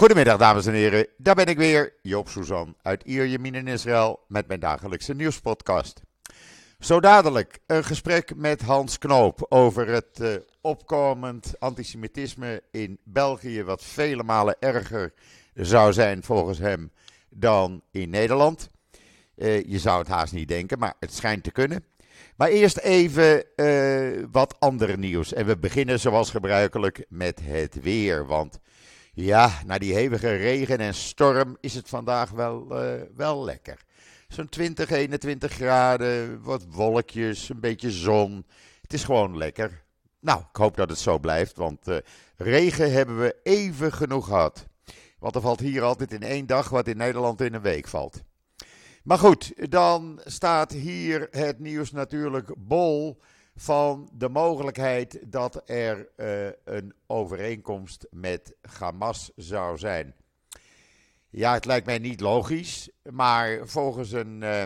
Goedemiddag dames en heren, daar ben ik weer, Joop Suzan uit Ierjemien in Israël met mijn dagelijkse nieuwspodcast. Zo dadelijk een gesprek met Hans Knoop over het uh, opkomend antisemitisme in België, wat vele malen erger zou zijn volgens hem dan in Nederland. Uh, je zou het haast niet denken, maar het schijnt te kunnen. Maar eerst even uh, wat ander nieuws. En we beginnen zoals gebruikelijk met het weer. Want ja, na die hevige regen en storm is het vandaag wel, uh, wel lekker. Zo'n 20, 21 graden, wat wolkjes, een beetje zon. Het is gewoon lekker. Nou, ik hoop dat het zo blijft, want uh, regen hebben we even genoeg gehad. Want er valt hier altijd in één dag wat in Nederland in een week valt. Maar goed, dan staat hier het nieuws natuurlijk bol van de mogelijkheid dat er uh, een overeenkomst met Hamas zou zijn. Ja, het lijkt mij niet logisch, maar volgens een, uh,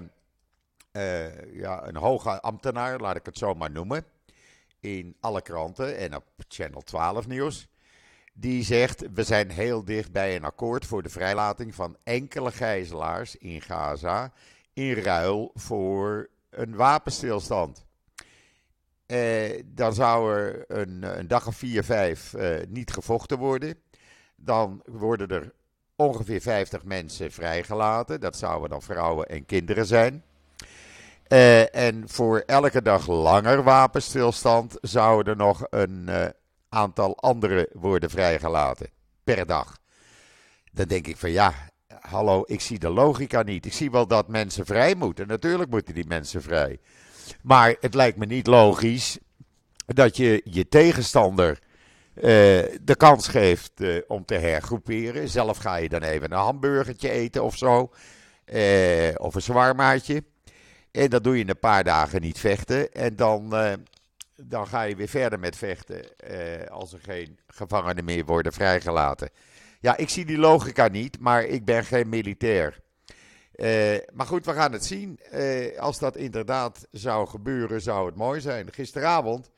uh, ja, een hoge ambtenaar, laat ik het zo maar noemen, in alle kranten en op Channel 12 nieuws, die zegt we zijn heel dicht bij een akkoord voor de vrijlating van enkele gijzelaars in Gaza in ruil voor een wapenstilstand. Eh, dan zou er een, een, dag of vier, vijf eh, niet gevochten worden. Dan worden er ongeveer 50 mensen vrijgelaten. Dat zouden dan vrouwen en kinderen zijn. Uh, en voor elke dag langer wapenstilstand zouden er nog een uh, aantal anderen worden vrijgelaten per dag. Dan denk ik van ja, hallo, ik zie de logica niet. Ik zie wel dat mensen vrij moeten. Natuurlijk moeten die mensen vrij. Maar het lijkt me niet logisch dat je je tegenstander uh, de kans geeft uh, om te hergroeperen. Zelf ga je dan even een hamburgertje eten of zo. Uh, of een zwarmaatje. En dat doe je een paar dagen niet vechten. En dan, dan ga je weer verder met vechten als er geen gevangenen meer worden vrijgelaten. Ja, ik zie die logica niet, maar ik ben geen militair. Uh, maar goed, we gaan het zien. Uh, als dat inderdaad zou gebeuren, zou het mooi zijn. Gisteravond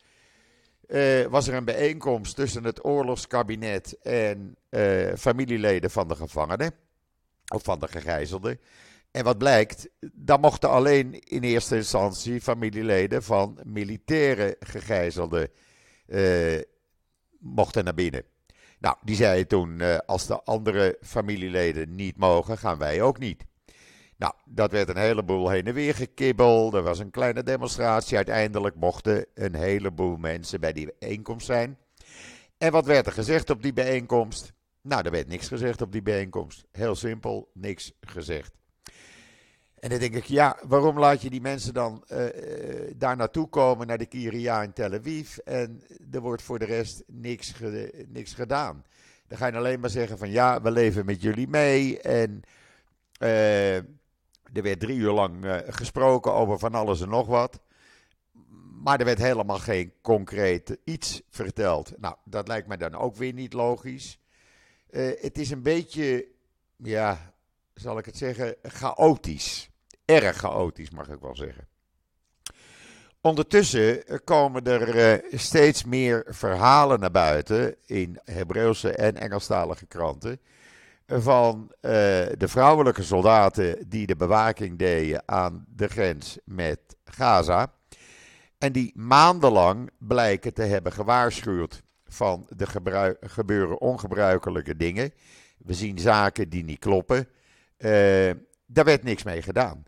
uh, was er een bijeenkomst tussen het oorlogskabinet en familieleden van de gevangenen. Of van de gegijzelden. En wat blijkt, dan mochten alleen in eerste instantie familieleden van militaire gegijzelden mochten naar binnen. Nou, die zeiden toen, als de andere familieleden niet mogen, gaan wij ook niet. Nou, dat werd een heleboel heen en weer gekibbeld. Er was een kleine demonstratie. Uiteindelijk mochten een heleboel mensen bij die bijeenkomst zijn. En wat werd er gezegd op die bijeenkomst? Nou, er werd niks gezegd op die bijeenkomst. Heel simpel, niks gezegd. En dan denk ik, ja, waarom laat je die mensen dan uh, daar naartoe komen, naar de Kiria in Tel Aviv, en er wordt voor de rest niks, niks gedaan. Dan ga je alleen maar zeggen van, ja, we leven met jullie mee, en uh, er werd drie uur lang uh, gesproken over van alles en nog wat. Maar er werd helemaal geen concreet iets verteld. Nou, dat lijkt mij dan ook weer niet logisch. Uh, het is een beetje, ja, zal ik het zeggen, chaotisch. Erg chaotisch, mag ik wel zeggen. Ondertussen komen er steeds meer verhalen naar buiten in Hebreeuwse en Engelstalige kranten van uh, de vrouwelijke soldaten die de bewaking deden aan de grens met Gaza. En die maandenlang blijken te hebben gewaarschuwd van de gebeuren ongebruikelijke dingen. We zien zaken die niet kloppen. Uh, daar werd niks mee gedaan.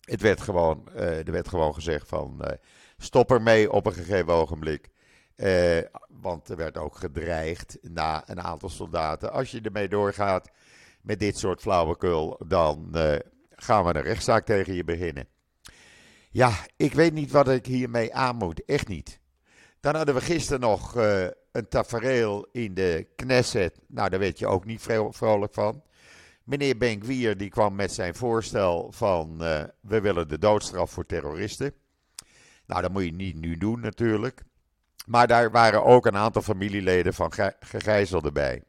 Het werd gewoon, uh, er werd gewoon gezegd van stop ermee op een gegeven ogenblik. Eh, want er werd ook gedreigd na een aantal soldaten. Als je ermee doorgaat met dit soort flauwekul, dan uh, gaan we een rechtszaak tegen je beginnen. Ja, ik weet niet wat ik hiermee aan moet. Echt niet. Dan hadden we gisteren nog uh, een tafereel in de Knesset. Nou, daar weet je ook niet vrolijk van. Meneer Benkwier die kwam met zijn voorstel van we willen de doodstraf voor terroristen. Nou, dat moet je niet nu doen natuurlijk. Maar daar waren ook een aantal familieleden van gegijzelden bij.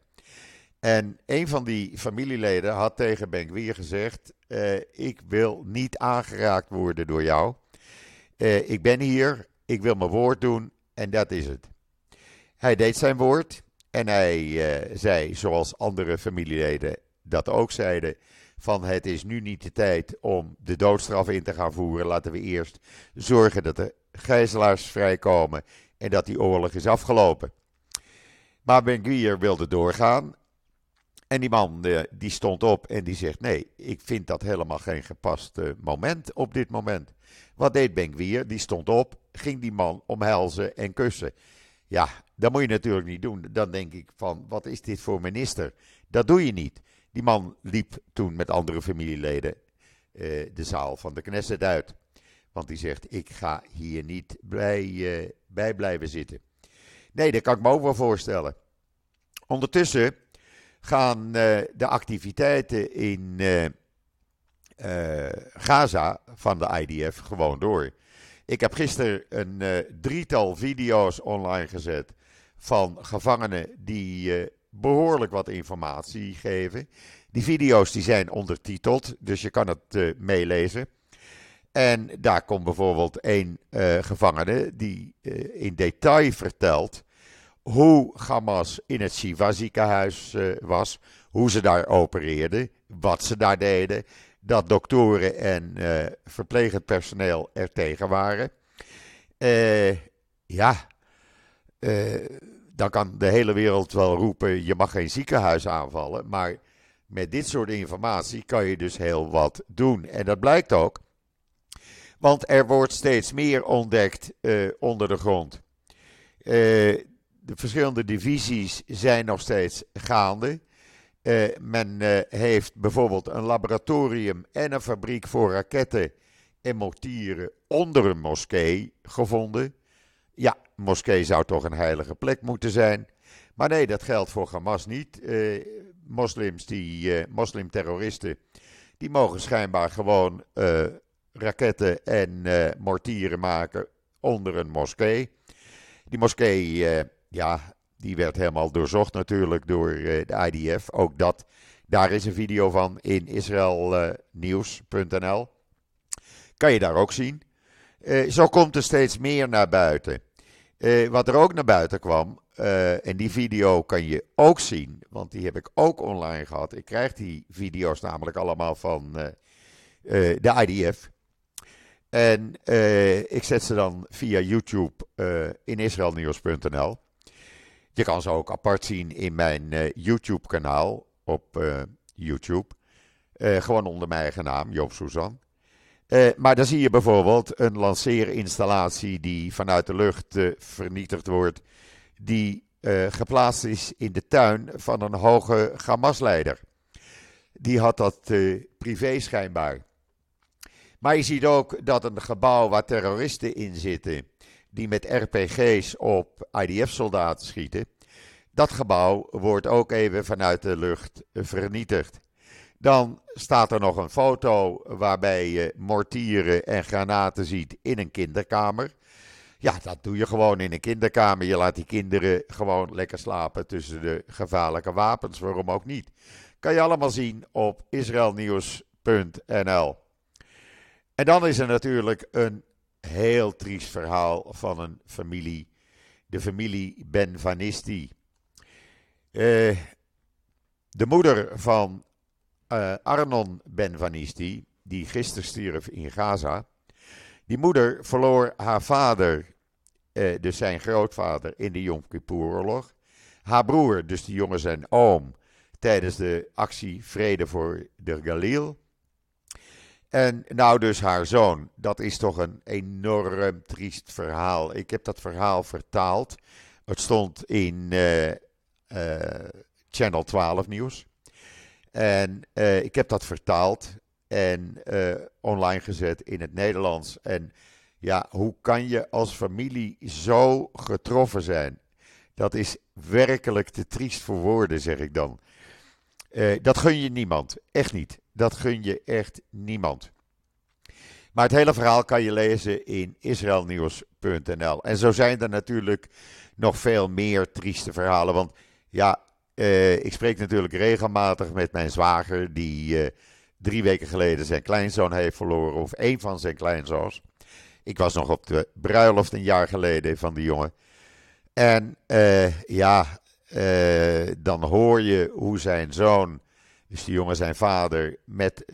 En een van die familieleden had tegen Benkwier gezegd: uh, Ik wil niet aangeraakt worden door jou. Uh, ik ben hier, ik wil mijn woord doen en dat is het. Hij deed zijn woord En hij zei, zoals andere familieleden dat ook zeiden, van het is nu niet de tijd om de doodstraf in te gaan voeren. Laten we eerst zorgen dat de gijzelaars vrijkomen en dat die oorlog is afgelopen. Maar Ben wilde doorgaan. En die man eh, die stond op en die zegt: Nee, ik vind dat helemaal geen gepast eh, moment op dit moment. Wat deed Ben Die stond op, ging die man omhelzen en kussen. Ja, dat moet je natuurlijk niet doen. Dan denk ik: van, Wat is dit voor minister? Dat doe je niet. Die man liep toen met andere familieleden uh, de zaal van de Knesset uit. Want die zegt: Ik ga hier niet bij, bij blijven zitten. Nee, dat kan ik me ook wel voorstellen. Ondertussen gaan uh, de activiteiten in uh, uh, Gaza van de IDF gewoon door. Ik heb gisteren een drietal video's online gezet van gevangenen die behoorlijk wat informatie geven. Die video's die zijn ondertiteld, dus je kan het meelezen. En daar komt bijvoorbeeld een gevangene die in detail vertelt hoe Hamas in het Shiva ziekenhuis uh, was, hoe ze daar opereerden, wat ze daar deden, dat doktoren en verplegend personeel er tegen waren. Ja, dan kan de hele wereld wel roepen: je mag geen ziekenhuis aanvallen, maar met dit soort informatie kan je dus heel wat doen. En dat blijkt ook, want er wordt steeds meer ontdekt onder de grond de verschillende divisies zijn nog steeds gaande. Uh, men heeft bijvoorbeeld een laboratorium en een fabriek voor raketten en mortieren onder een moskee gevonden. Ja, moskee zou toch een heilige plek moeten zijn. Maar nee, dat geldt voor Hamas niet. Moslims, die, moslimterroristen, die mogen schijnbaar gewoon raketten en mortieren maken onder een moskee. Die moskee ja, die werd helemaal doorzocht natuurlijk door uh, de IDF. Ook dat, daar is een video van in israelnieuws.nl. kan je daar ook zien. Zo komt er steeds meer naar buiten. Wat er ook naar buiten kwam, en die video kan je ook zien, want die heb ik ook online gehad. Ik krijg die video's namelijk allemaal van de IDF. En ik zet ze dan via YouTube in israelnieuws.nl. Je kan ze ook apart zien in mijn uh, YouTube-kanaal op YouTube. Gewoon onder mijn eigen naam, Joop Suzan. maar dan zie je bijvoorbeeld een lanceerinstallatie die vanuit de lucht vernietigd wordt. Die geplaatst is in de tuin van een hoge Hamas-leider. Die had dat privé schijnbaar. Maar je ziet ook dat een gebouw waar terroristen in zitten die met RPG's op IDF-soldaten schieten. Dat gebouw wordt ook even vanuit de lucht vernietigd. Dan staat er nog een foto waarbij je mortieren en granaten ziet in een kinderkamer. Ja, dat doe je gewoon in een kinderkamer. Je laat die kinderen gewoon lekker slapen tussen de gevaarlijke wapens. Waarom ook niet? Kan je allemaal zien op israelnieuws.nl. En dan is er natuurlijk een heel triest verhaal van een familie. De familie Benvanisti. Uh, de moeder van uh, Arnon Benvanisti, die gisteren stierf in Gaza. Die moeder verloor haar vader, uh, dus zijn grootvader, in de Yom Kippur-oorlog. Haar broer, dus die jongen zijn oom, tijdens de actie Vrede voor de Galil. En nou dus haar zoon. Dat is toch een enorm triest verhaal. Ik heb dat verhaal vertaald. Het stond in uh, uh, Channel 12 nieuws. En uh, ik heb dat vertaald en online gezet in het Nederlands. En ja, hoe kan je als familie zo getroffen zijn? Dat is werkelijk te triest voor woorden, zeg ik dan. dat gun je niemand. Echt niet. Dat gun je echt niemand. Maar het hele verhaal kan je lezen in israelnieuws.nl. En zo zijn er natuurlijk nog veel meer trieste verhalen. Want ja, eh, ik spreek natuurlijk regelmatig met mijn zwager, die eh, drie weken geleden zijn kleinzoon heeft verloren, of een van zijn kleinzoons. Ik was nog op de bruiloft een jaar geleden van die jongen. En uh, ja, dan hoor je hoe zijn zoon, dus die jongen zijn vader, met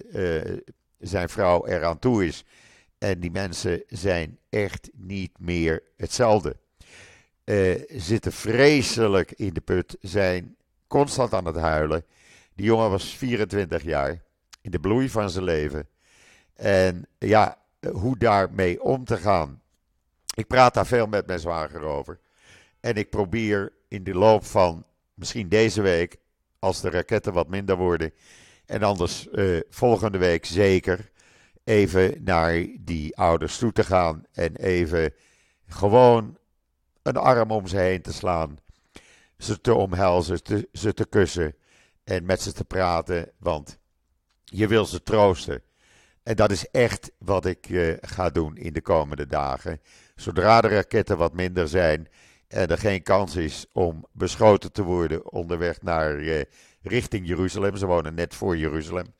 zijn vrouw eraan toe is. En die mensen zijn echt niet meer hetzelfde. zitten vreselijk in de put, zijn constant aan het huilen. Die jongen was 24 jaar, in de bloei van zijn leven. En ja, hoe daarmee om te gaan. Ik praat daar veel met mijn zwager over. En ik probeer in de loop van misschien deze week, als de raketten wat minder worden, en anders uh, volgende week zeker, even naar die ouders toe te gaan en even gewoon een arm om ze heen te slaan, ze te omhelzen, ze te kussen en met ze te praten, want je wil ze troosten. En dat is echt wat ik uh, ga doen in de komende dagen. Zodra de raketten wat minder zijn en er geen kans is om beschoten te worden onderweg naar uh, richting Jeruzalem, ze wonen net voor Jeruzalem,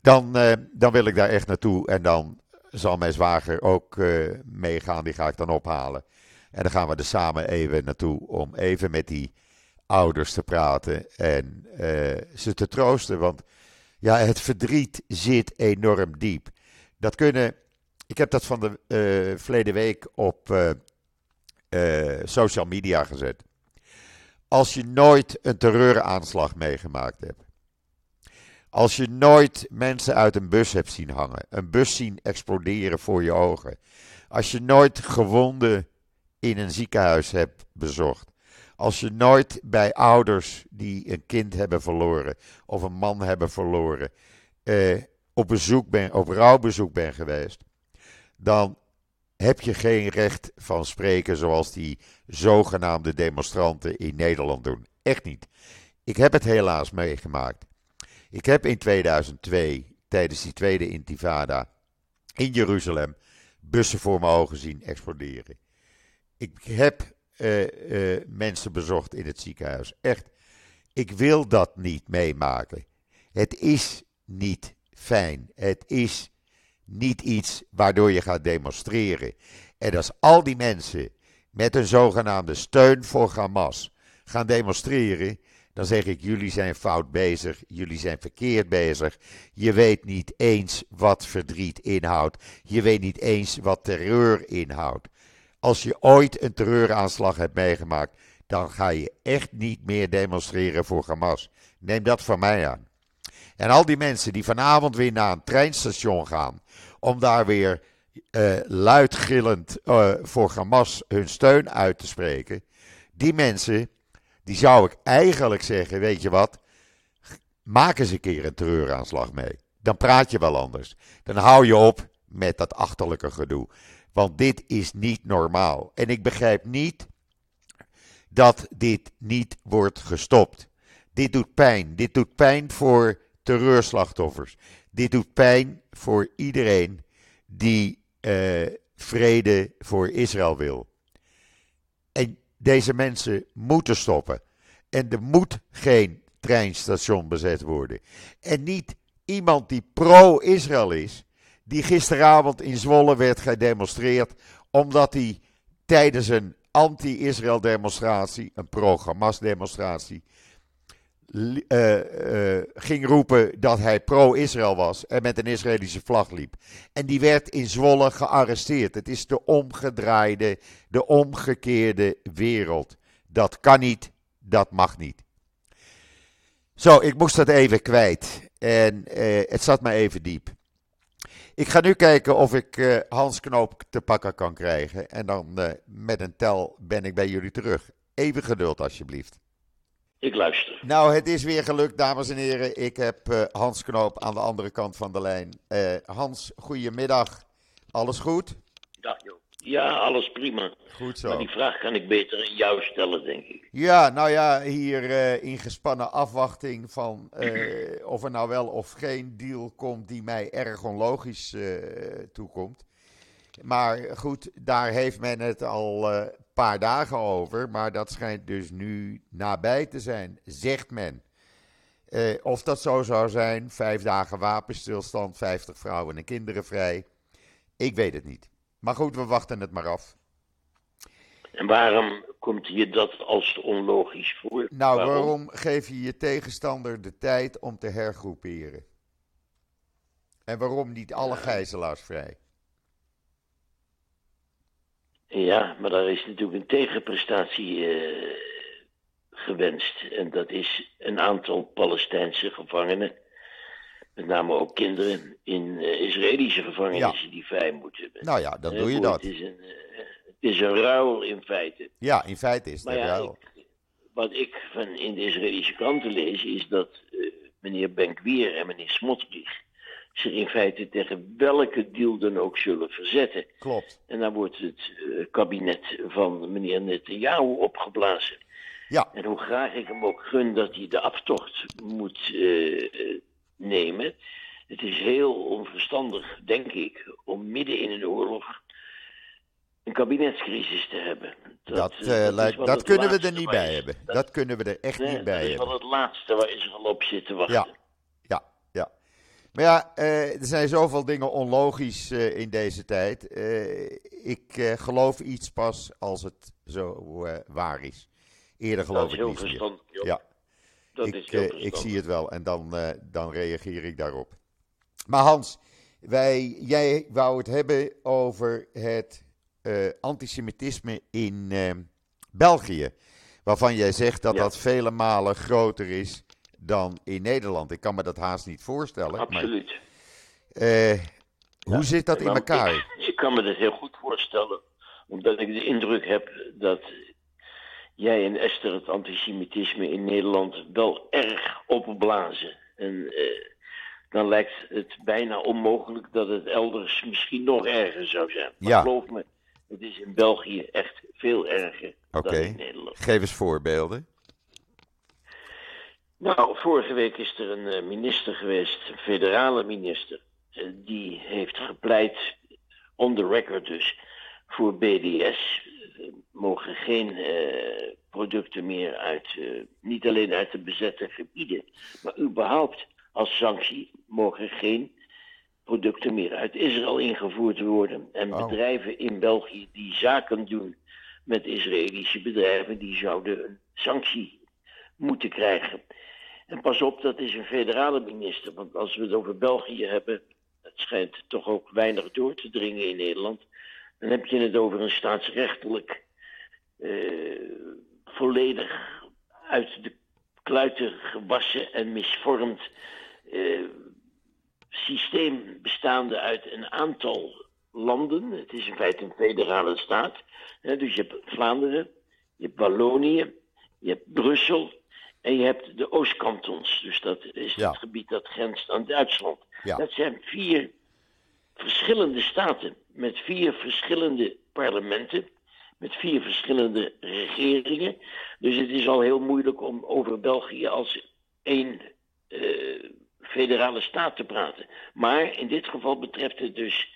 dan, uh, dan wil ik daar echt naartoe en dan zal mijn zwager ook meegaan, die ga ik dan ophalen. En dan gaan we er samen even naartoe om even met die ouders te praten en ze te troosten, want ja, het verdriet zit enorm diep. Dat kunnen. Ik heb dat van de verleden week op uh, social media gezet. Als je nooit een terreuraanslag meegemaakt hebt. Als je nooit mensen uit een bus hebt zien hangen, een bus zien exploderen voor je ogen. Als je nooit gewonden in een ziekenhuis hebt bezocht. Als je nooit bij ouders die een kind hebben verloren of een man hebben verloren eh, op, bezoek ben, op rouwbezoek bent geweest, dan heb je geen recht van spreken zoals die zogenaamde demonstranten in Nederland doen. Echt niet. Ik heb het helaas meegemaakt. Ik heb in 2002, tijdens die tweede intifada, in Jeruzalem bussen voor mijn ogen zien exploderen. Ik heb uh, uh, mensen bezocht in het ziekenhuis. Echt, ik wil dat niet meemaken. Het is niet fijn. Het is niet iets waardoor je gaat demonstreren. En als al die mensen met een zogenaamde steun voor Hamas gaan demonstreren, dan zeg ik: jullie zijn fout bezig, jullie zijn verkeerd bezig. Je weet niet eens wat verdriet inhoudt. Je weet niet eens wat terreur inhoudt. Als je ooit een terreuraanslag hebt meegemaakt, dan ga je echt niet meer demonstreren voor Hamas. Neem dat van mij aan. En al die mensen die vanavond weer naar een treinstation gaan, om daar weer uh, luidgillend uh, voor Hamas hun steun uit te spreken, die mensen, die zou ik eigenlijk zeggen, weet je wat, maak eens een keer een terreuraanslag mee. Dan praat je wel anders. Dan hou je op met dat achterlijke gedoe. Want dit is niet normaal. En ik begrijp niet dat dit niet wordt gestopt. Dit doet pijn. Dit doet pijn voor terreurslachtoffers. Dit doet pijn voor iedereen die uh, vrede voor Israël wil. En deze mensen moeten stoppen. En er moet geen treinstation bezet worden. En niet iemand die pro-Israël is, die gisteravond in Zwolle werd gedemonstreerd omdat hij tijdens een anti-Israël demonstratie, een pro-Hamas demonstratie, uh, uh, ging roepen dat hij pro-Israël was en met een Israëlische vlag liep. En die werd in Zwolle gearresteerd. Het is de omgedraaide, de omgekeerde wereld. Dat kan niet, dat mag niet. Zo, ik moest dat even kwijt. En uh, het zat me even diep. Ik ga nu kijken of ik Hans Knoop te pakken kan krijgen. En dan met een tel ben ik bij jullie terug. Even geduld alsjeblieft. Ik luister. Nou, het is weer gelukt, dames en heren. Ik heb uh, Hans Knoop aan de andere kant van de lijn. Hans, goedemiddag. Alles goed? Dag joh. Ja, alles prima. Goed zo. Maar die vraag kan ik beter aan jou stellen, denk ik. Ja, nou ja, hier uh, in gespannen afwachting van uh, of er nou wel of geen deal komt die mij erg onlogisch uh, toekomt. Maar goed, daar heeft men het al paar dagen over. Maar dat schijnt dus nu nabij te zijn, zegt men. of dat zo zou zijn, vijf dagen wapenstilstand, 50 vrouwen en kinderen vrij. Ik weet het niet. Maar goed, we wachten het maar af. En waarom komt je dat als onlogisch voor? Nou, waarom geef je je tegenstander de tijd om te hergroeperen? En waarom niet alle gijzelaars vrij? Ja, maar daar is natuurlijk een tegenprestatie eh, gewenst. En dat is een aantal Palestijnse gevangenen, met name ook kinderen, in eh, Israëlische gevangenissen die vrij moeten. Nou ja, dan Eh, doe je dat. Het is, een, het is een ruil in feite. Ja, in feite is het Maar een ja, ruil. ik- wat ik van in de Israëlische kranten lees, is dat meneer Ben-Gvir en meneer Smotrich zich in feite tegen welke deal dan ook zullen verzetten. Klopt. En dan wordt het eh, kabinet van meneer Netanyahu opgeblazen. Ja, En hoe graag ik hem ook gun dat hij de aftocht moet eh, eh, nemen. Het is heel onverstandig, denk ik, om midden in een oorlog een kabinetscrisis te hebben. dat, is lijkt- dat kunnen we er niet bij hebben. dat- Dat kunnen we er echt nee, niet bij dat is hebben. wel het laatste waar Israël op zit te wachten. Ja. Maar ja, eh, er zijn zoveel dingen onlogisch eh, in deze tijd. Eh, ik geloof iets pas als het zo waar is. Eerder geloof ik niet meer. Ja, dat ik, is heel ik zie het wel en dan, dan reageer ik daarop. Maar Hans, wij, jij wou het hebben over het antisemitisme in België. Waarvan jij zegt dat Ja. dat vele malen groter is dan in Nederland. Ik kan me dat haast niet voorstellen. Maar, Absoluut. eh, hoe zit dat in elkaar? Ik, ik kan me dat heel goed voorstellen, omdat ik de indruk heb dat jij en Esther het antisemitisme in Nederland wel erg opblazen. En eh, dan lijkt het bijna onmogelijk dat het elders misschien nog erger zou zijn. Maar Ja. geloof me, het is in België echt veel erger dan in Nederland. Geef eens voorbeelden. Nou, vorige week is er een eh, minister geweest, een federale minister, eh, die heeft gepleit, on the record dus, voor BDS. Er mogen geen eh, producten meer uit, niet alleen uit de bezette gebieden, maar überhaupt als sanctie mogen geen producten meer uit Israël ingevoerd worden. En Oh. bedrijven in België die zaken doen met Israëlische bedrijven, die zouden een sanctie moeten krijgen. En pas op, dat is een federale minister. Want als we het over België hebben, het schijnt toch ook weinig door te dringen in Nederland. Dan heb je het over een staatsrechtelijk eh, volledig uit de kluiten gewassen en misvormd eh, systeem bestaande uit een aantal landen. Het is in feite een federale staat. Dus je hebt Vlaanderen, je hebt Wallonië, je hebt Brussel en je hebt de Oostkantons. Dus dat is Ja. het gebied dat grenst aan Duitsland. Ja. Dat zijn vier verschillende staten met vier verschillende parlementen, met vier verschillende regeringen. Dus het is al heel moeilijk om over België als één eh, federale staat te praten. Maar in dit geval betreft het dus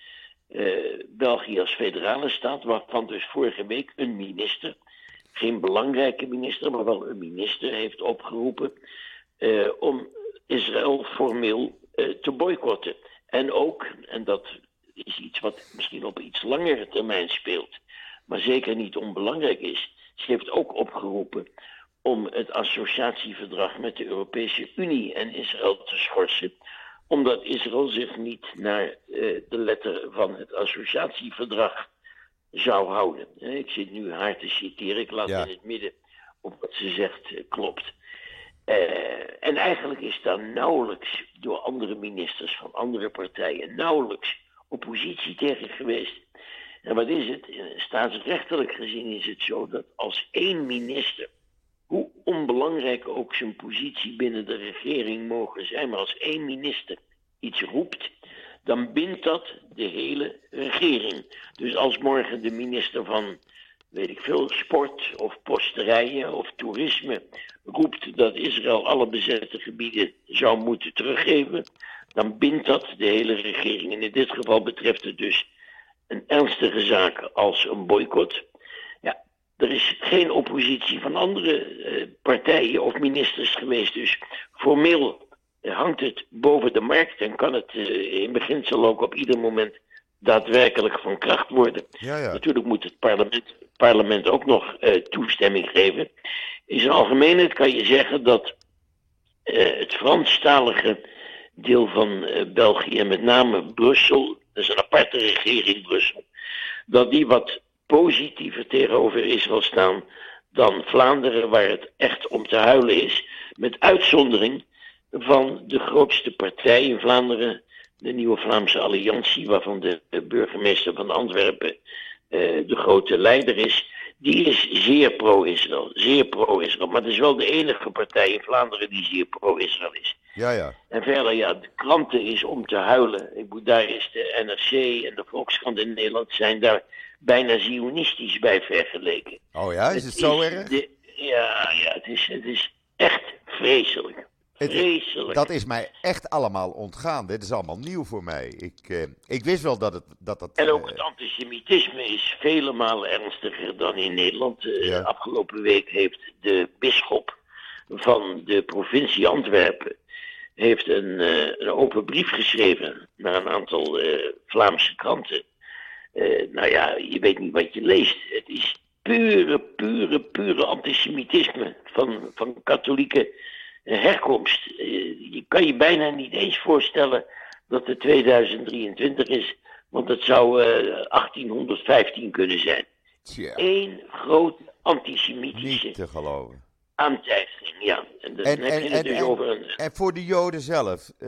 eh, België als federale staat, waarvan dus vorige week een minister, geen belangrijke minister, maar wel een minister, heeft opgeroepen eh, om Israël formeel eh, te boycotten. En ook, en dat is iets wat misschien op iets langere termijn speelt, maar zeker niet onbelangrijk is, ze heeft ook opgeroepen om het associatieverdrag met de Europese Unie en Israël te schorsen, omdat Israël zich niet naar eh, de letter van het associatieverdrag zou houden. Ik zit nu haar te citeren, ik laat Ja. in het midden of wat ze zegt eh, klopt. Eh, en eigenlijk is daar nauwelijks door andere ministers van andere partijen nauwelijks oppositie tegen geweest. En wat is het? Eh, Staatsrechtelijk gezien is het zo dat als één minister, hoe onbelangrijk ook zijn positie binnen de regering mogen zijn, maar als één minister iets roept, dan bindt dat de hele regering. Dus als morgen de minister van, weet ik veel, sport of posterijen of toerisme roept dat Israël alle bezette gebieden zou moeten teruggeven, dan bindt dat de hele regering. En in dit geval betreft het dus een ernstige zaak als een boycott. Ja, er is geen oppositie van andere eh, partijen of ministers geweest. Dus formeel hangt het boven de markt en kan het eh, in beginsel ook op ieder moment daadwerkelijk van kracht worden. Ja, ja. Natuurlijk moet het parlement, parlement ook nog eh, toestemming geven. In zijn algemeenheid kan je zeggen dat eh, het Franstalige deel van België, en met name Brussel, dat is een aparte regering Brussel, dat die wat positiever tegenover Israël staan dan Vlaanderen, waar het echt om te huilen is. Met uitzondering van de grootste partij in Vlaanderen, de Nieuwe Vlaamse Alliantie, waarvan de burgemeester van Antwerpen eh, de grote leider is. Die is zeer pro-Israël. Zeer pro-Israël. Maar het is wel de enige partij in Vlaanderen die zeer pro-Israël is. Ja, ja. En verder, ja, de kranten is om te huilen. Ik moet, daar is de NRC en de Volkskrant in Nederland zijn daar bijna zionistisch bij vergeleken. Oh ja, is het zo erg? de- ja, ja het, is, het is echt vreselijk. Het-. Dat is mij echt allemaal ontgaan. Dit is allemaal nieuw voor mij. Ik, eh, ik wist wel dat het. Dat het En ook eh, het antisemitisme is vele malen ernstiger dan in Nederland. Eh, Ja. Afgelopen week heeft de bisschop van de provincie Antwerpen heeft een, een open brief geschreven naar een aantal Vlaamse kranten. Nou ja, je weet niet wat je leest. Het is pure, pure, pure antisemitisme van, van katholieke eh, herkomst. Eh, je kan je bijna niet eens voorstellen dat het 2023 is, want het zou eh, 1815 kunnen zijn. tja, Eén grote antisemitische niet te geloven. aantijging, ja. En En- heb en- je het en- dus en- over een... En voor de Joden zelf, eh,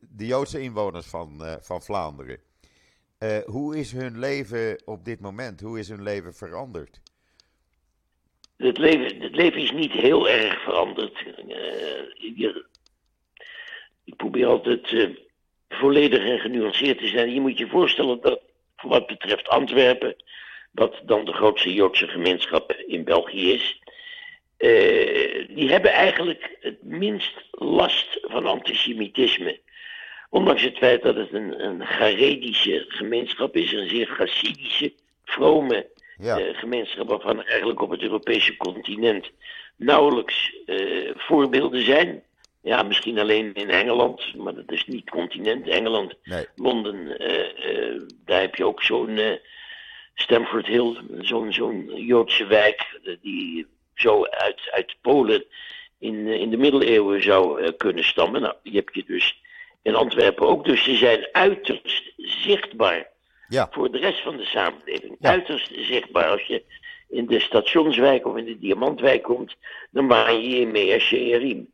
de Joodse inwoners van, eh, van Vlaanderen. eh, hoe is hun leven op dit moment? Hoe is hun leven veranderd? Het leven, het is niet heel erg veranderd. Eh, je- ik probeer altijd eh, volledig en genuanceerd te zijn. Je moet je voorstellen dat voor wat betreft Antwerpen, wat dan de grootste Joodse gemeenschap in België is, eh, die hebben eigenlijk het minst last van antisemitisme. Ondanks het feit dat het een, een Garedische gemeenschap is, een zeer Hasidische, vrome Ja, eh, gemeenschap waarvan er eigenlijk op het Europese continent nauwelijks eh, voorbeelden zijn. Ja, misschien alleen in Engeland, maar dat is niet continent. Engeland, nee. Londen, eh, daar heb je ook zo'n Stamford Hill, zo'n zo'n Joodse wijk die zo uit, uit Polen in, in de middeleeuwen zou kunnen stammen. Nou, die heb je dus in Antwerpen ook. Dus ze zijn uiterst zichtbaar Ja, voor de rest van de samenleving. Ja. Uiterst zichtbaar. Als je in de stationswijk of in de diamantwijk komt, dan maak je je mee als je riem.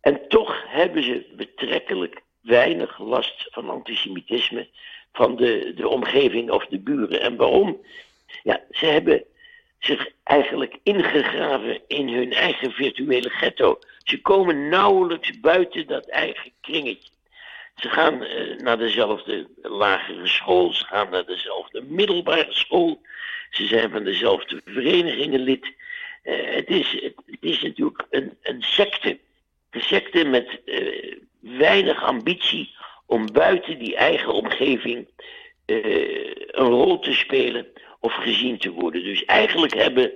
En toch hebben ze betrekkelijk weinig last van antisemitisme van de, de omgeving of de buren. En waarom? Ja, ze hebben zich eigenlijk ingegraven in hun eigen virtuele ghetto. Ze komen nauwelijks buiten dat eigen kringetje. Ze gaan eh, naar dezelfde lagere school, ze gaan naar dezelfde middelbare school, ze zijn van dezelfde verenigingen lid. Eh, het, is, het, is natuurlijk een, een secte. Een secte met eh, weinig ambitie om buiten die eigen omgeving een rol te spelen of gezien te worden. Dus eigenlijk hebben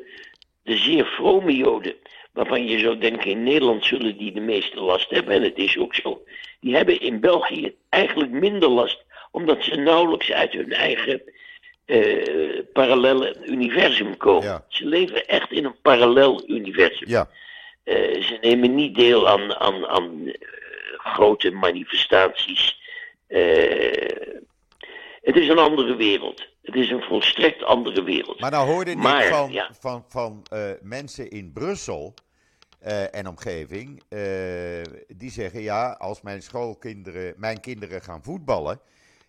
de zeer vrome Joden, waarvan je zou denken in Nederland zullen die de meeste last hebben, en het is ook zo, die hebben in België eigenlijk minder last, omdat ze nauwelijks uit hun eigen eh, parallele universum komen. Ja. Ze leven echt in een parallel universum. ja, Eh, ze nemen niet deel aan, aan, aan eh, grote manifestaties. Het is een andere wereld. Het is een volstrekt andere wereld. maar nou hoorde ik Maar, van, ja. van, van eh, mensen in Brussel eh, en omgeving. eh, die zeggen: ja, als mijn schoolkinderen, mijn kinderen gaan voetballen.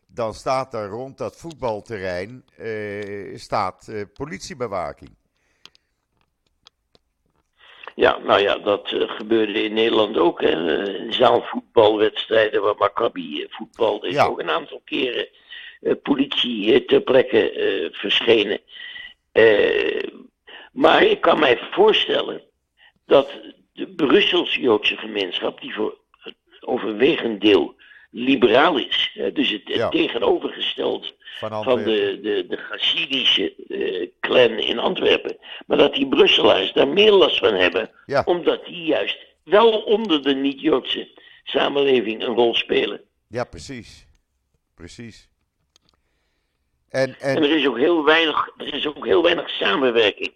dan staat er rond dat voetbalterrein staat, politiebewaking. Ja, nou ja, dat gebeurde in Nederland ook. hè. Zaalvoetbalwedstrijden waar Maccabi voetbalde, is Ja. ook een aantal keren politie eh, ter plekke eh, verschenen. Eh, maar ik kan mij voorstellen dat de Brusselse Joodse gemeenschap, die voor het overwegend deel liberaal is, dus het, het Ja. tegenovergesteld Van de, de, de Hasidische clan in Antwerpen. Maar dat die Brusselaars daar meer last van hebben, Ja. omdat die juist wel onder de niet-Joodse samenleving een rol spelen. Ja, precies. Precies. En, En en, er is ook heel weinig, er is ook heel weinig samenwerking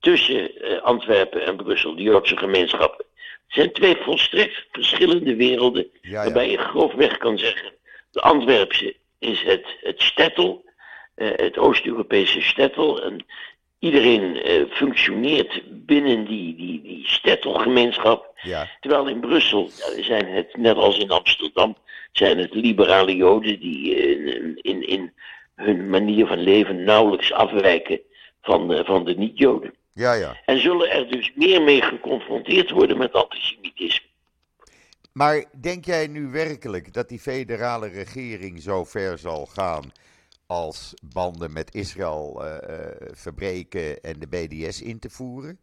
tussen eh, Antwerpen en Brussel, de Joodse gemeenschappen. Het zijn twee volstrekt verschillende werelden, ja, waarbij je grofweg kan zeggen, de Antwerpse is het, het stettel, eh, het Oost-Europese stettel. En iedereen eh, functioneert binnen die, die, die stettelgemeenschap. ja. Terwijl in Brussel zijn het, net als in Amsterdam, zijn het liberale Joden die in, in, in hun manier van leven nauwelijks afwijken van, de- van de niet-Joden. Ja, ja. En zullen er dus meer mee geconfronteerd worden met antisemitisme. Maar denk jij nu werkelijk dat die federale regering zo ver zal gaan als banden met Israël eh, eh, verbreken en de BDS in te voeren?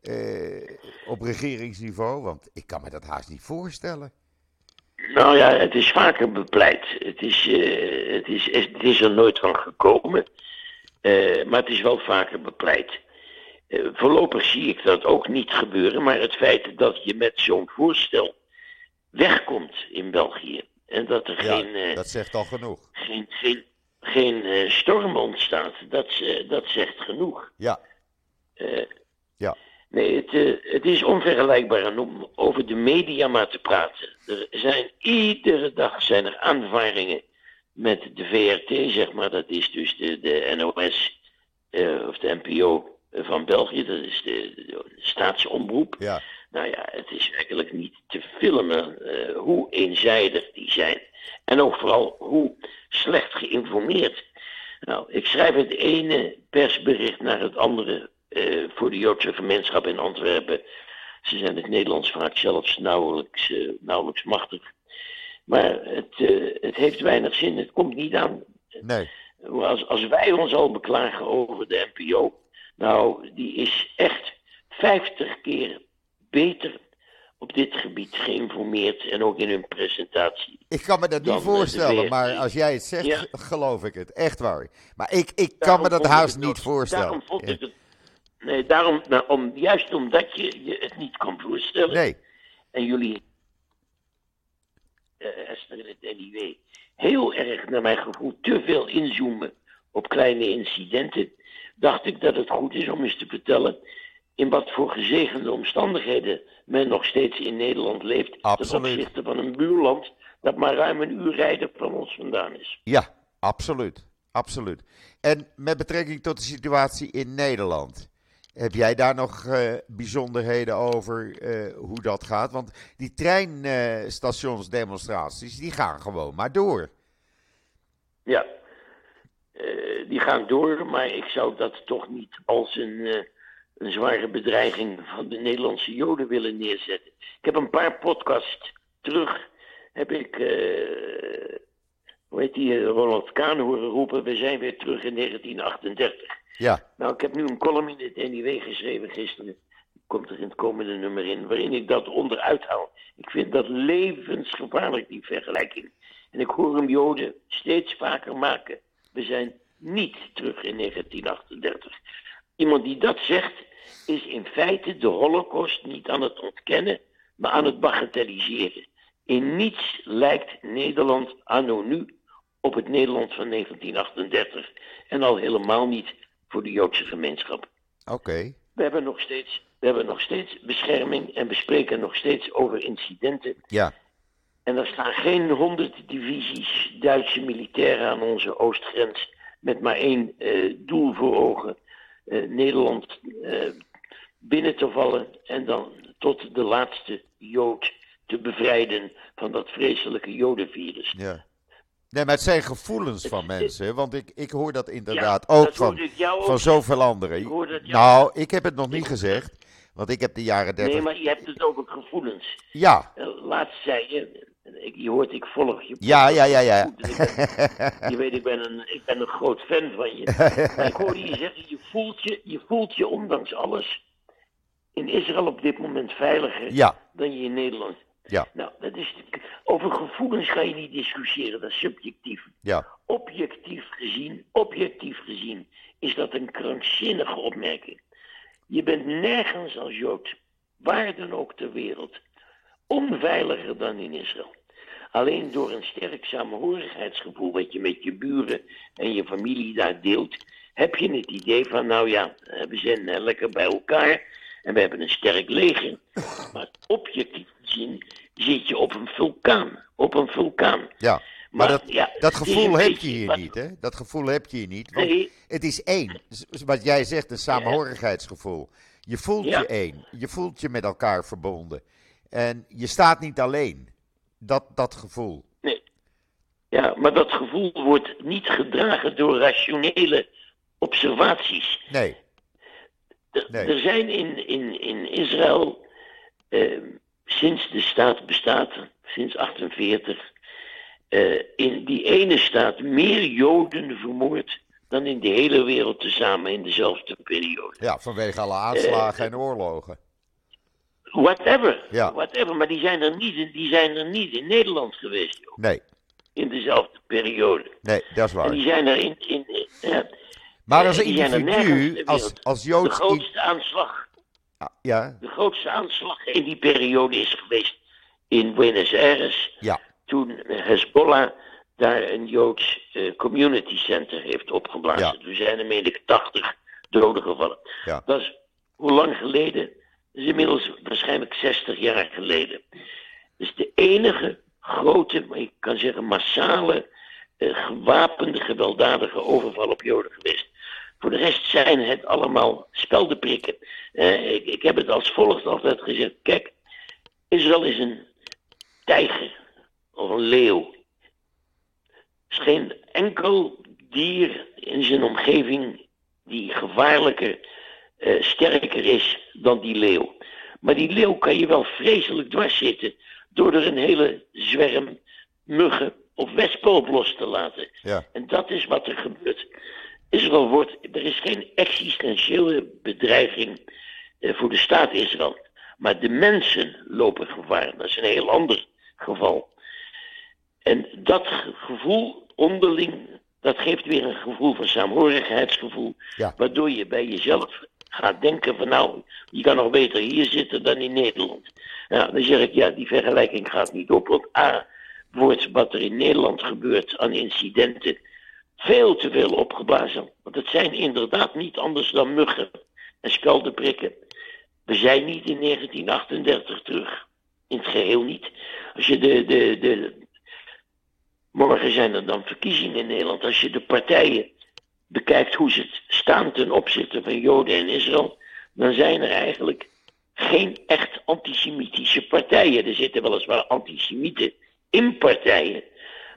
Eh, op regeringsniveau? Want ik kan me dat haast niet voorstellen. Nou ja, het is vaker bepleit. Het is, eh, het is, het is er nooit van gekomen. Eh, maar het is wel vaker bepleit. Eh, voorlopig zie ik dat ook niet gebeuren. Maar het feit dat je met zo'n voorstel wegkomt in België. En dat er Ja, geen, eh, dat zegt al genoeg. geen, geen, geen eh, storm ontstaat, dat, eh, dat zegt genoeg. Ja, Eh, Ja. Nee, het, eh, het is onvergelijkbaar om over de media maar te praten. Er zijn iedere dag zijn er aanvaringen met de VRT, zeg maar. Dat is dus de, de NOS eh, of de NPO van België. Dat is de, de staatsomroep. ja, Nou ja, het is werkelijk niet te filmen eh, hoe eenzijdig die zijn. En ook vooral hoe slecht geïnformeerd. Nou, ik schrijf het ene persbericht naar het andere eh, voor de Joodse gemeenschap in Antwerpen. Ze zijn het Nederlands vaak zelfs nauwelijks, eh, nauwelijks machtig. Maar het, eh, het heeft weinig zin, het komt niet aan. nee. Als, als wij ons al beklagen over de NPO, nou, die is echt 50 keer beter op dit gebied geïnformeerd en ook in hun presentatie. Ik kan me dat niet voorstellen, maar als jij het zegt, Ja. geloof ik het. Echt waar. Maar ik, ik kan Daarom me dat haast niet voorstellen. Daarom vond ik het. Nee, daarom, nou, om, juist omdat je je het niet kan voorstellen. Nee, En jullie, eh Esther en het NIW, heel erg naar mijn gevoel te veel inzoomen op kleine incidenten. Dacht ik dat het goed is om eens te vertellen in wat voor gezegende omstandigheden men nog steeds in Nederland leeft. Ten opzichte van een buurland dat maar ruim een uur rijden van ons vandaan is. ja, absoluut. Absoluut. En met betrekking tot de situatie in Nederland. Heb jij daar nog eh, bijzonderheden over eh, hoe dat gaat? Want die treinstationsdemonstraties, die gaan gewoon maar door. Ja, Eh, die gaan door, maar ik zou dat toch niet als een, een zware bedreiging van de Nederlandse Joden willen neerzetten. Ik heb een paar podcasts terug, heb ik, hoe heet die, Ronald Kaan horen roepen, we zijn weer terug in 1938. Ja, Nou, ik heb nu een column in het NIW geschreven gisteren. Komt er in het komende nummer in, waarin ik dat onderuit haal. Ik vind dat levensgevaarlijk, die vergelijking. En ik hoor hem Joden steeds vaker maken. We zijn niet terug in 1938. Iemand die dat zegt, is in feite de Holocaust niet aan het ontkennen, maar aan het bagatelliseren. In niets lijkt Nederland anno nu op het Nederland van 1938. En al helemaal niet voor de Joodse gemeenschap. oké. We hebben nog steeds, we hebben nog steeds bescherming en we spreken nog steeds over incidenten. Ja, En er staan geen honderd divisies Duitse militairen aan onze oostgrens met maar één eh, doel voor ogen. eh, Nederland eh, binnen te vallen en dan tot de laatste Jood te bevrijden van dat vreselijke Jodenvirus. ja. Nee, maar het zijn gevoelens van mensen. Want ik, ik hoor dat inderdaad Ja, ook dat van, ook van zoveel anderen. Ik Nou, ik heb het nog niet gezegd. Want ik heb de jaren 30. Nee, maar je hebt het over gevoelens. Ja, Eh, Laatst zei je, ik, je hoort, ik volg je. ja, ja, ja, ja. goed, ben- je weet, ik ben, een, ik ben een groot fan van je. Maar ik hoorde je zeggen, je voelt je, je voelt je ondanks alles in Israël op dit moment veiliger Ja, dan je in Nederland. Ja, Nou, dat is, over gevoelens ga je niet discussiëren, dat is subjectief. ja. Objectief gezien, objectief gezien, is dat een krankzinnige opmerking. Je bent nergens als Jood, waar dan ook ter wereld, onveiliger dan in Israël. Alleen door een sterk samenhorigheidsgevoel wat je met je buren en je familie daar deelt, heb je het idee van, nou ja, we zijn lekker bij elkaar en we hebben een sterk leger. Maar objectief gezien zit je op een vulkaan. Op een vulkaan. Ja, maar, dat, ja, dat gevoel heb je hier wat- niet, hè? Dat gevoel heb je hier niet. Want Nee. het is één. Wat jij zegt, een samenhorigheidsgevoel. Je voelt Ja. je één. Je voelt je met elkaar verbonden. En je staat niet alleen. Dat, dat gevoel. Nee. Ja, maar dat gevoel wordt niet gedragen door rationele observaties. Nee, Er- Nee. Er zijn in, in, in Israël eh, sinds de staat bestaat, sinds 48, eh, in die ene staat meer Joden vermoord dan in de hele wereld tezamen in dezelfde periode. ja, vanwege alle aanslagen en oorlogen. Whatever, Ja. whatever, maar die zijn er niet, in- die zijn er niet in Nederland geweest, joh, Nee, in dezelfde periode. nee, dat is En die waar. zijn er in, in, in- ja, Maar als er individu, als, als de Joods... i- grootste aanslag Ah, Ja, De grootste aanslag in die periode is geweest in Buenos Aires. ja, Toen Hezbollah daar een Joods eh, community center heeft opgeblazen. Ja. Toen zijn er, meen ik, 80 doden gevallen. Ja. Dat is hoe lang geleden? Dat is inmiddels waarschijnlijk 60 jaar geleden. Dus de enige grote, maar ik kan zeggen massale, eh, gewapende, gewelddadige overval op Joden geweest. Voor de rest zijn het allemaal speldenprikken. Eh, ik, ik heb het als volgt altijd gezegd. Kijk, Israël is een tijger of een leeuw. Er is geen enkel dier in zijn omgeving die gevaarlijker, eh, sterker is dan die leeuw. Maar die leeuw kan je wel vreselijk dwars zitten door er een hele zwerm muggen of wespen op los te laten. ja. En dat is wat er gebeurt. Israël wordt, er is geen existentiële bedreiging eh, voor de staat Israël. Maar de mensen lopen gevaar. Dat is een heel ander geval. En dat ge- gevoel onderling, dat geeft weer een gevoel van saamhorigheidsgevoel. Ja. Waardoor je bij jezelf gaat denken van nou, je kan nog beter hier zitten dan in Nederland. Nou, dan zeg ik ja, die vergelijking gaat niet op. Want A, wordt wat er in Nederland gebeurt aan incidenten veel te veel opgeblazen. Want het zijn inderdaad niet anders dan muggen en speldenprikken. We zijn niet in 1938 terug. In het geheel niet. Als je de, de, de... Morgen zijn er dan verkiezingen in Nederland. Als je de partijen bekijkt hoe ze het staan ten opzichte van Joden en Israël, dan zijn er eigenlijk geen echt antisemitische partijen. Er zitten weliswaar antisemieten in partijen,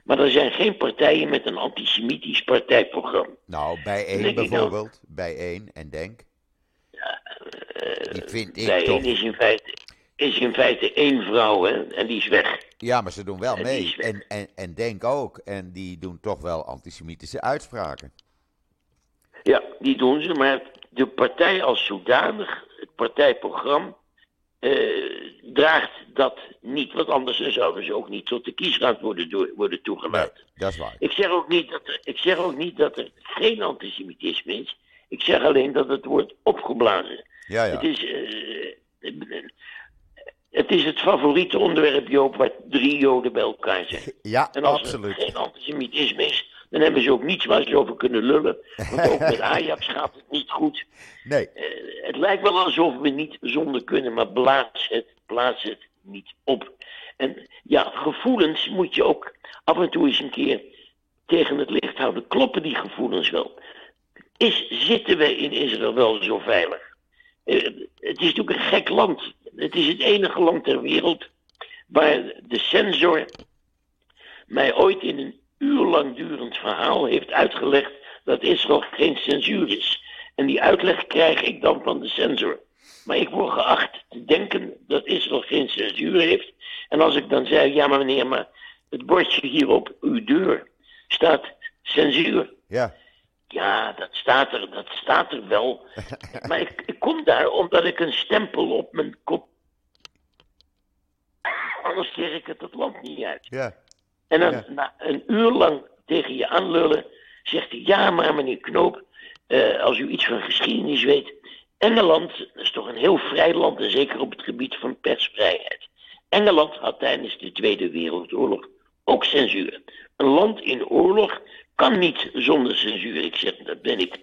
maar er zijn geen partijen met een antisemitisch partijprogramma. Nou, bij één bijvoorbeeld. Bij één en denk. Die vind ik Bij toch. één is in feite, is in feite één vrouw hè, en die is weg. Ja, maar ze doen wel En mee. En, en, en denk ook. En die doen toch wel antisemitische uitspraken. Ja, die doen ze, maar de partij als zodanig, het partijprogramma, eh, draagt dat niet. Want anders zouden ze ook niet tot de kiesraad worden, worden Nee, toegelaten. dat is waar. Ik zeg, ook niet dat er, ik zeg ook niet dat er geen antisemitisme is. Ik zeg alleen dat het wordt opgeblazen. Ja, ja. Het, is, eh, het is het favoriete onderwerp, Joop, waar drie Joden bij elkaar zijn. Ja, En als absoluut. er geen antisemitisme is, dan hebben ze ook niets waar ze over kunnen lullen. Want ook met Ajax gaat het niet goed. Nee, Eh, het lijkt wel alsof we niet zonder kunnen, maar blaas het, blaas het niet op. En ja, gevoelens moet je ook af en toe eens een keer tegen het licht houden. Kloppen die gevoelens wel? Is, zitten wij in Israël wel zo veilig? Eh, het is natuurlijk een gek land. Het is het enige land ter wereld waar de censor mij ooit in een uurlang durend verhaal heeft uitgelegd dat Israël geen censuur is. En die uitleg krijg ik dan van de censor. Maar ik word geacht te denken dat Israël geen censuur heeft. En als ik dan zeg, ja maar meneer, maar het bordje hier op uw deur staat censuur. ja. Ja, dat staat er, dat staat er wel. maar ik, ik kom daar omdat ik een stempel op mijn kop. Anders kreeg ik het het land niet uit. Ja, En dan Ja. na een uur lang tegen je aanlullen, zegt hij: Ja, maar meneer Knoop, eh, als u iets van geschiedenis weet. Engeland is toch een heel vrij land, en zeker op het gebied van persvrijheid. Engeland had tijdens de Tweede Wereldoorlog ook censuur. Een land in oorlog kan niet zonder censuur. Ik zeg, dat ben ik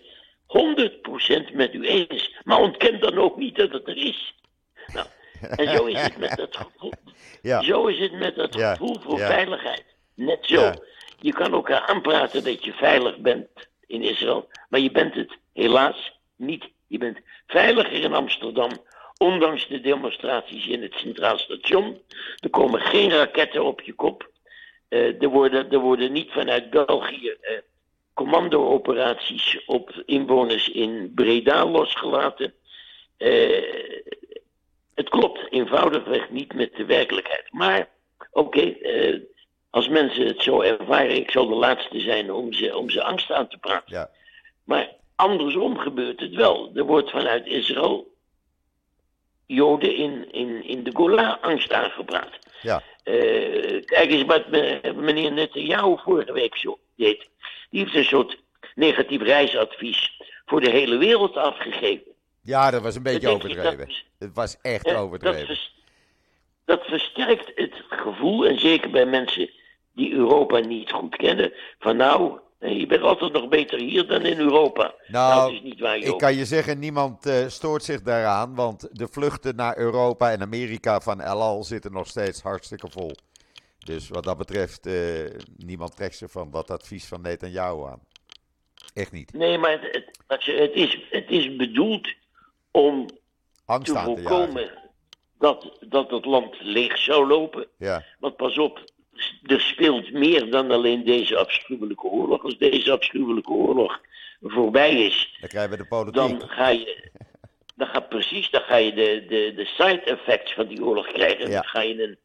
100% met u eens. Maar ontken dan ook niet dat het er is. Nou, en zo is het met dat gevoel. Ja. Zo is het met dat Ja, gevoel voor ja. veiligheid. Net zo. Je kan elkaar aanpraten dat je veilig bent in Israël, maar je bent het helaas niet. Je bent veiliger in Amsterdam, ondanks de demonstraties in het Centraal Station. Er komen geen raketten op je kop. Eh, er, worden, er worden niet vanuit België eh, commando-operaties op inwoners in Breda losgelaten. Eh, het klopt eenvoudigweg niet met de werkelijkheid. Maar oké, als mensen het zo ervaren, ik zal de laatste zijn om ze, om ze angst aan te praten. Ja. Maar andersom gebeurt het wel. Er wordt vanuit Israël Joden in, in, in de Gola angst aangepraat. Ja. Eh, kijk eens wat me- meneer Netanyahu vorige week zo deed. Die heeft een soort negatief reisadvies voor de hele wereld afgegeven. ja, dat was een beetje Dat overdreven. dat- Het was echt Dat, overdreven. vers- dat versterkt het gevoel, en zeker bij mensen die Europa niet goed kennen, van nou, je bent altijd nog beter hier dan in Europa. Nou, dat is niet waar, Ik kan je zeggen, niemand eh, stoort zich daaraan, want de vluchten naar Europa en Amerika van El Al zitten nog steeds hartstikke vol. Dus wat dat betreft, eh, niemand trekt zich van dat advies van Netanyahu aan. Echt niet. Nee, maar het, het, is, het is bedoeld om Angst te aan te jagen. voorkomen dat, dat het land leeg zou lopen. Ja, Want pas op, er speelt meer dan alleen deze afschuwelijke oorlog. Als deze afschuwelijke oorlog voorbij is, dan krijgen we de politiek. dan ga je, dan ga, precies, dan ga je de, de, de side effects van die oorlog krijgen. Ja. Dan ga je een,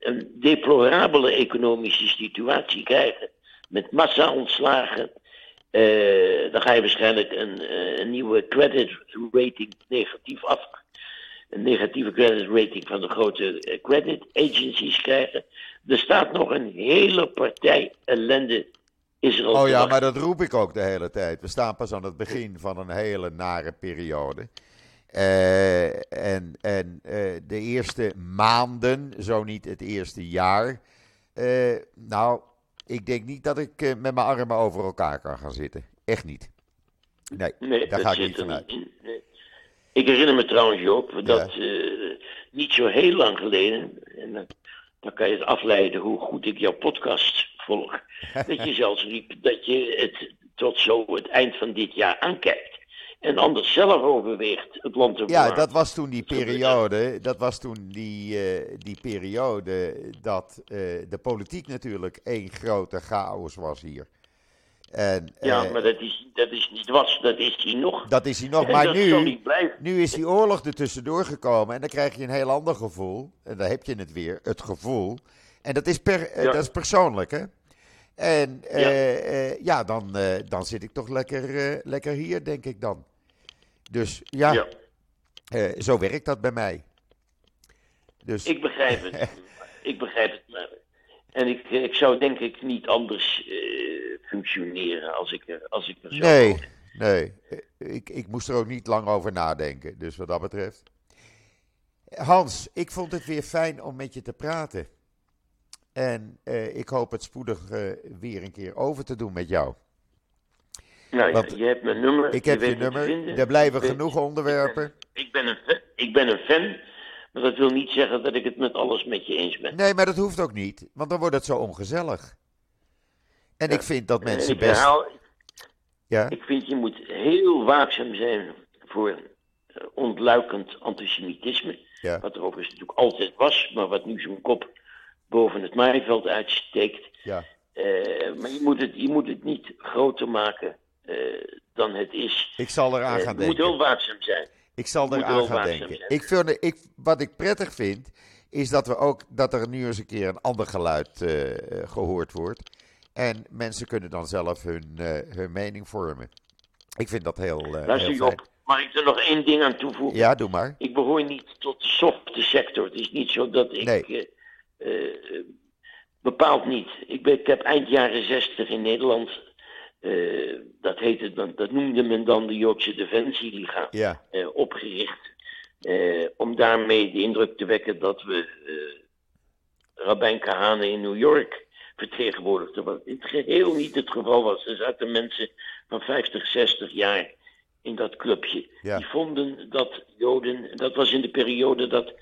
een deplorabele economische situatie krijgen. Met massa-ontslagen. Eh, dan ga je waarschijnlijk een, eh, een nieuwe credit rating negatief af. Een negatieve credit rating van de grote eh, credit agencies krijgen. Er staat nog een hele partij ellende Israël Oh ja, maar dat roep ik ook de hele tijd. We staan pas aan het begin van een hele nare periode. Eh, en en eh, de eerste maanden, zo niet het eerste jaar. nou, ik denk niet dat ik met mijn armen over elkaar kan gaan zitten. Echt niet. Nee, Nee, daar ga ik niet vanuit. niet in. Nee. Ik herinner me trouwens, Joop, dat eh, niet zo heel lang geleden, en dan, dan kan je het afleiden hoe goed ik jouw podcast volg, dat je zelfs riep dat je het tot zo het eind van dit jaar aankijkt. En anders zelf overweegt het land te Ja, dat was toen die periode. Dat was toen die, eh, die periode dat eh, de politiek natuurlijk één grote chaos was hier. En, Ja, maar dat is, dat is niet was, dat is hij nog. dat is hij nog. En Maar nu, nu is die oorlog er tussendoor gekomen en dan krijg je een heel ander gevoel. En daar heb je het weer, het gevoel. En dat is, per, eh, Ja. dat is persoonlijk, hè? En eh, Ja. eh, ja, dan, eh, dan zit ik toch lekker, eh, lekker hier, denk ik dan. Dus ja, Ja, eh, zo werkt dat bij mij. Dus ik begrijp het. ik begrijp het. En ik, ik zou denk ik niet anders eh, functioneren als ik er, als ik er zou nee, nee. Ik, ik moest er ook niet lang over nadenken. Dus wat dat betreft. Hans, ik vond het weer fijn om met je te praten. En eh, ik hoop het spoedig eh, weer een keer over te doen met jou. Nou, Want je hebt mijn nummer. Ik heb je nummer. Er blijven Ik ben- genoeg onderwerpen. Ik ben, een fan, ik ben een fan, maar dat wil niet zeggen dat ik het met alles met je eens ben. Nee, maar dat hoeft ook niet. Want dan wordt het zo ongezellig. En Ja. ik vind dat En mensen ik best. Ja, ik vind je moet heel waakzaam zijn voor eh, ontluikend antisemitisme. ja, Wat er overigens natuurlijk altijd was, maar wat nu zo'n kop boven het maaiveld uitsteekt. ja. Eh, maar je moet, het, je moet het niet groter maken eh, dan het is. Ik zal eraan Eh, gaan je moet denken. heel waakzaam zijn. Ik zal eraan gaan denken. Ik vind, ik, wat ik prettig vind, is dat, we ook, dat er nu eens een keer een ander geluid eh, gehoord wordt. En mensen kunnen dan zelf hun, eh, hun mening vormen. Ik vind dat heel, eh Luister heel je fijn. op. Mag ik er nog één ding aan toevoegen? Ja, doe maar. Ik behoor niet tot de softe sector. Het is niet zo dat ik. Nee. eh, eh, bepaald niet. Ik, ben, ik heb eind jaren zestig in Nederland. Eh, dat, heette, dan, dat noemde men dan de Joodse Defensieliga. Ja, eh, opgericht. eh, om daarmee de indruk te wekken dat we Rabijn Kahane in New York vertegenwoordigde. Wat in het geheel niet het geval was. Er zaten mensen van 50, 60 jaar in dat clubje. Ja. Die vonden dat Joden, dat was in de periode dat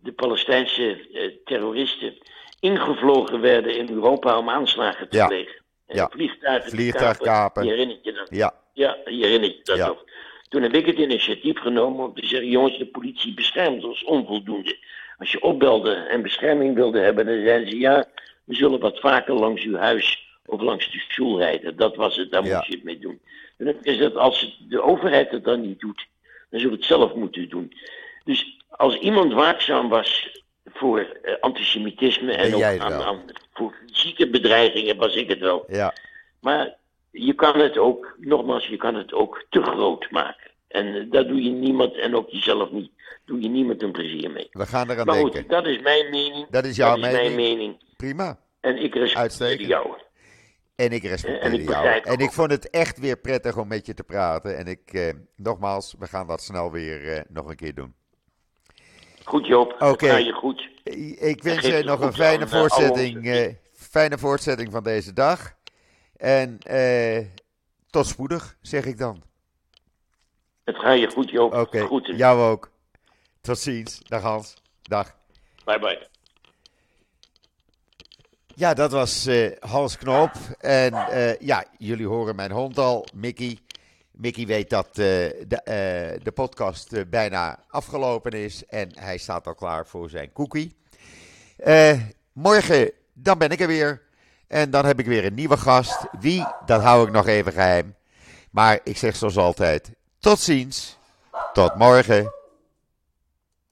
de Palestijnse terroristen ingevlogen werden in Europa om aanslagen te plegen. En Ja. vliegtuigen, Vliegtuig kapen. Je herinnert je dat? Ja, Ja, je herinnert je dat Ja. nog. Toen heb ik het initiatief genomen om te zeggen: jongens, de politie beschermt ons onvoldoende. Als je opbelde en bescherming wilde hebben, dan zeiden ze: ja, we zullen wat vaker langs uw huis of langs de school rijden. Dat was het, daar Ja. moet je het mee doen. Toen heb ik gezegd: als de overheid het dan niet doet, dan zullen we het zelf moeten doen. Dus als iemand waakzaam was voor eh, antisemitisme en ook aan, voor fysieke bedreigingen, was ik het wel. ja. Maar je kan het ook, nogmaals, je kan het ook te groot maken. En eh, daar doe je niemand, en ook jezelf niet, doe je niemand een plezier mee. We gaan eraan Maar denken. goed, dat is mijn mening. Dat is jouw mening. mening. Prima. En ik respecteer jou. En ik respecteer jou. begrijp En ik vond het echt weer prettig om met je te praten. En ik, eh, nogmaals, we gaan dat snel weer eh, nog een keer doen. Goed Joop, Oké. Ga je goed. Ik wens je nog een fijne aan, eh, voortzetting, eh, fijne voortzetting van deze dag. En eh, tot spoedig, zeg ik dan. Het ga je goed Joop. Oké, Groeten. jou ook. Tot ziens. Dag Hans. Dag. Bye bye. Ja, dat was eh, Hans Knoop. En eh, ja, jullie horen mijn hond al, Mickey. Mickey weet dat eh, de, eh, de podcast eh, bijna afgelopen is. En hij staat al klaar voor zijn cookie. Morgen, dan ben ik er weer. En dan heb ik weer een nieuwe gast. Wie, dat hou ik nog even geheim. Maar ik zeg zoals altijd, tot ziens. Tot morgen.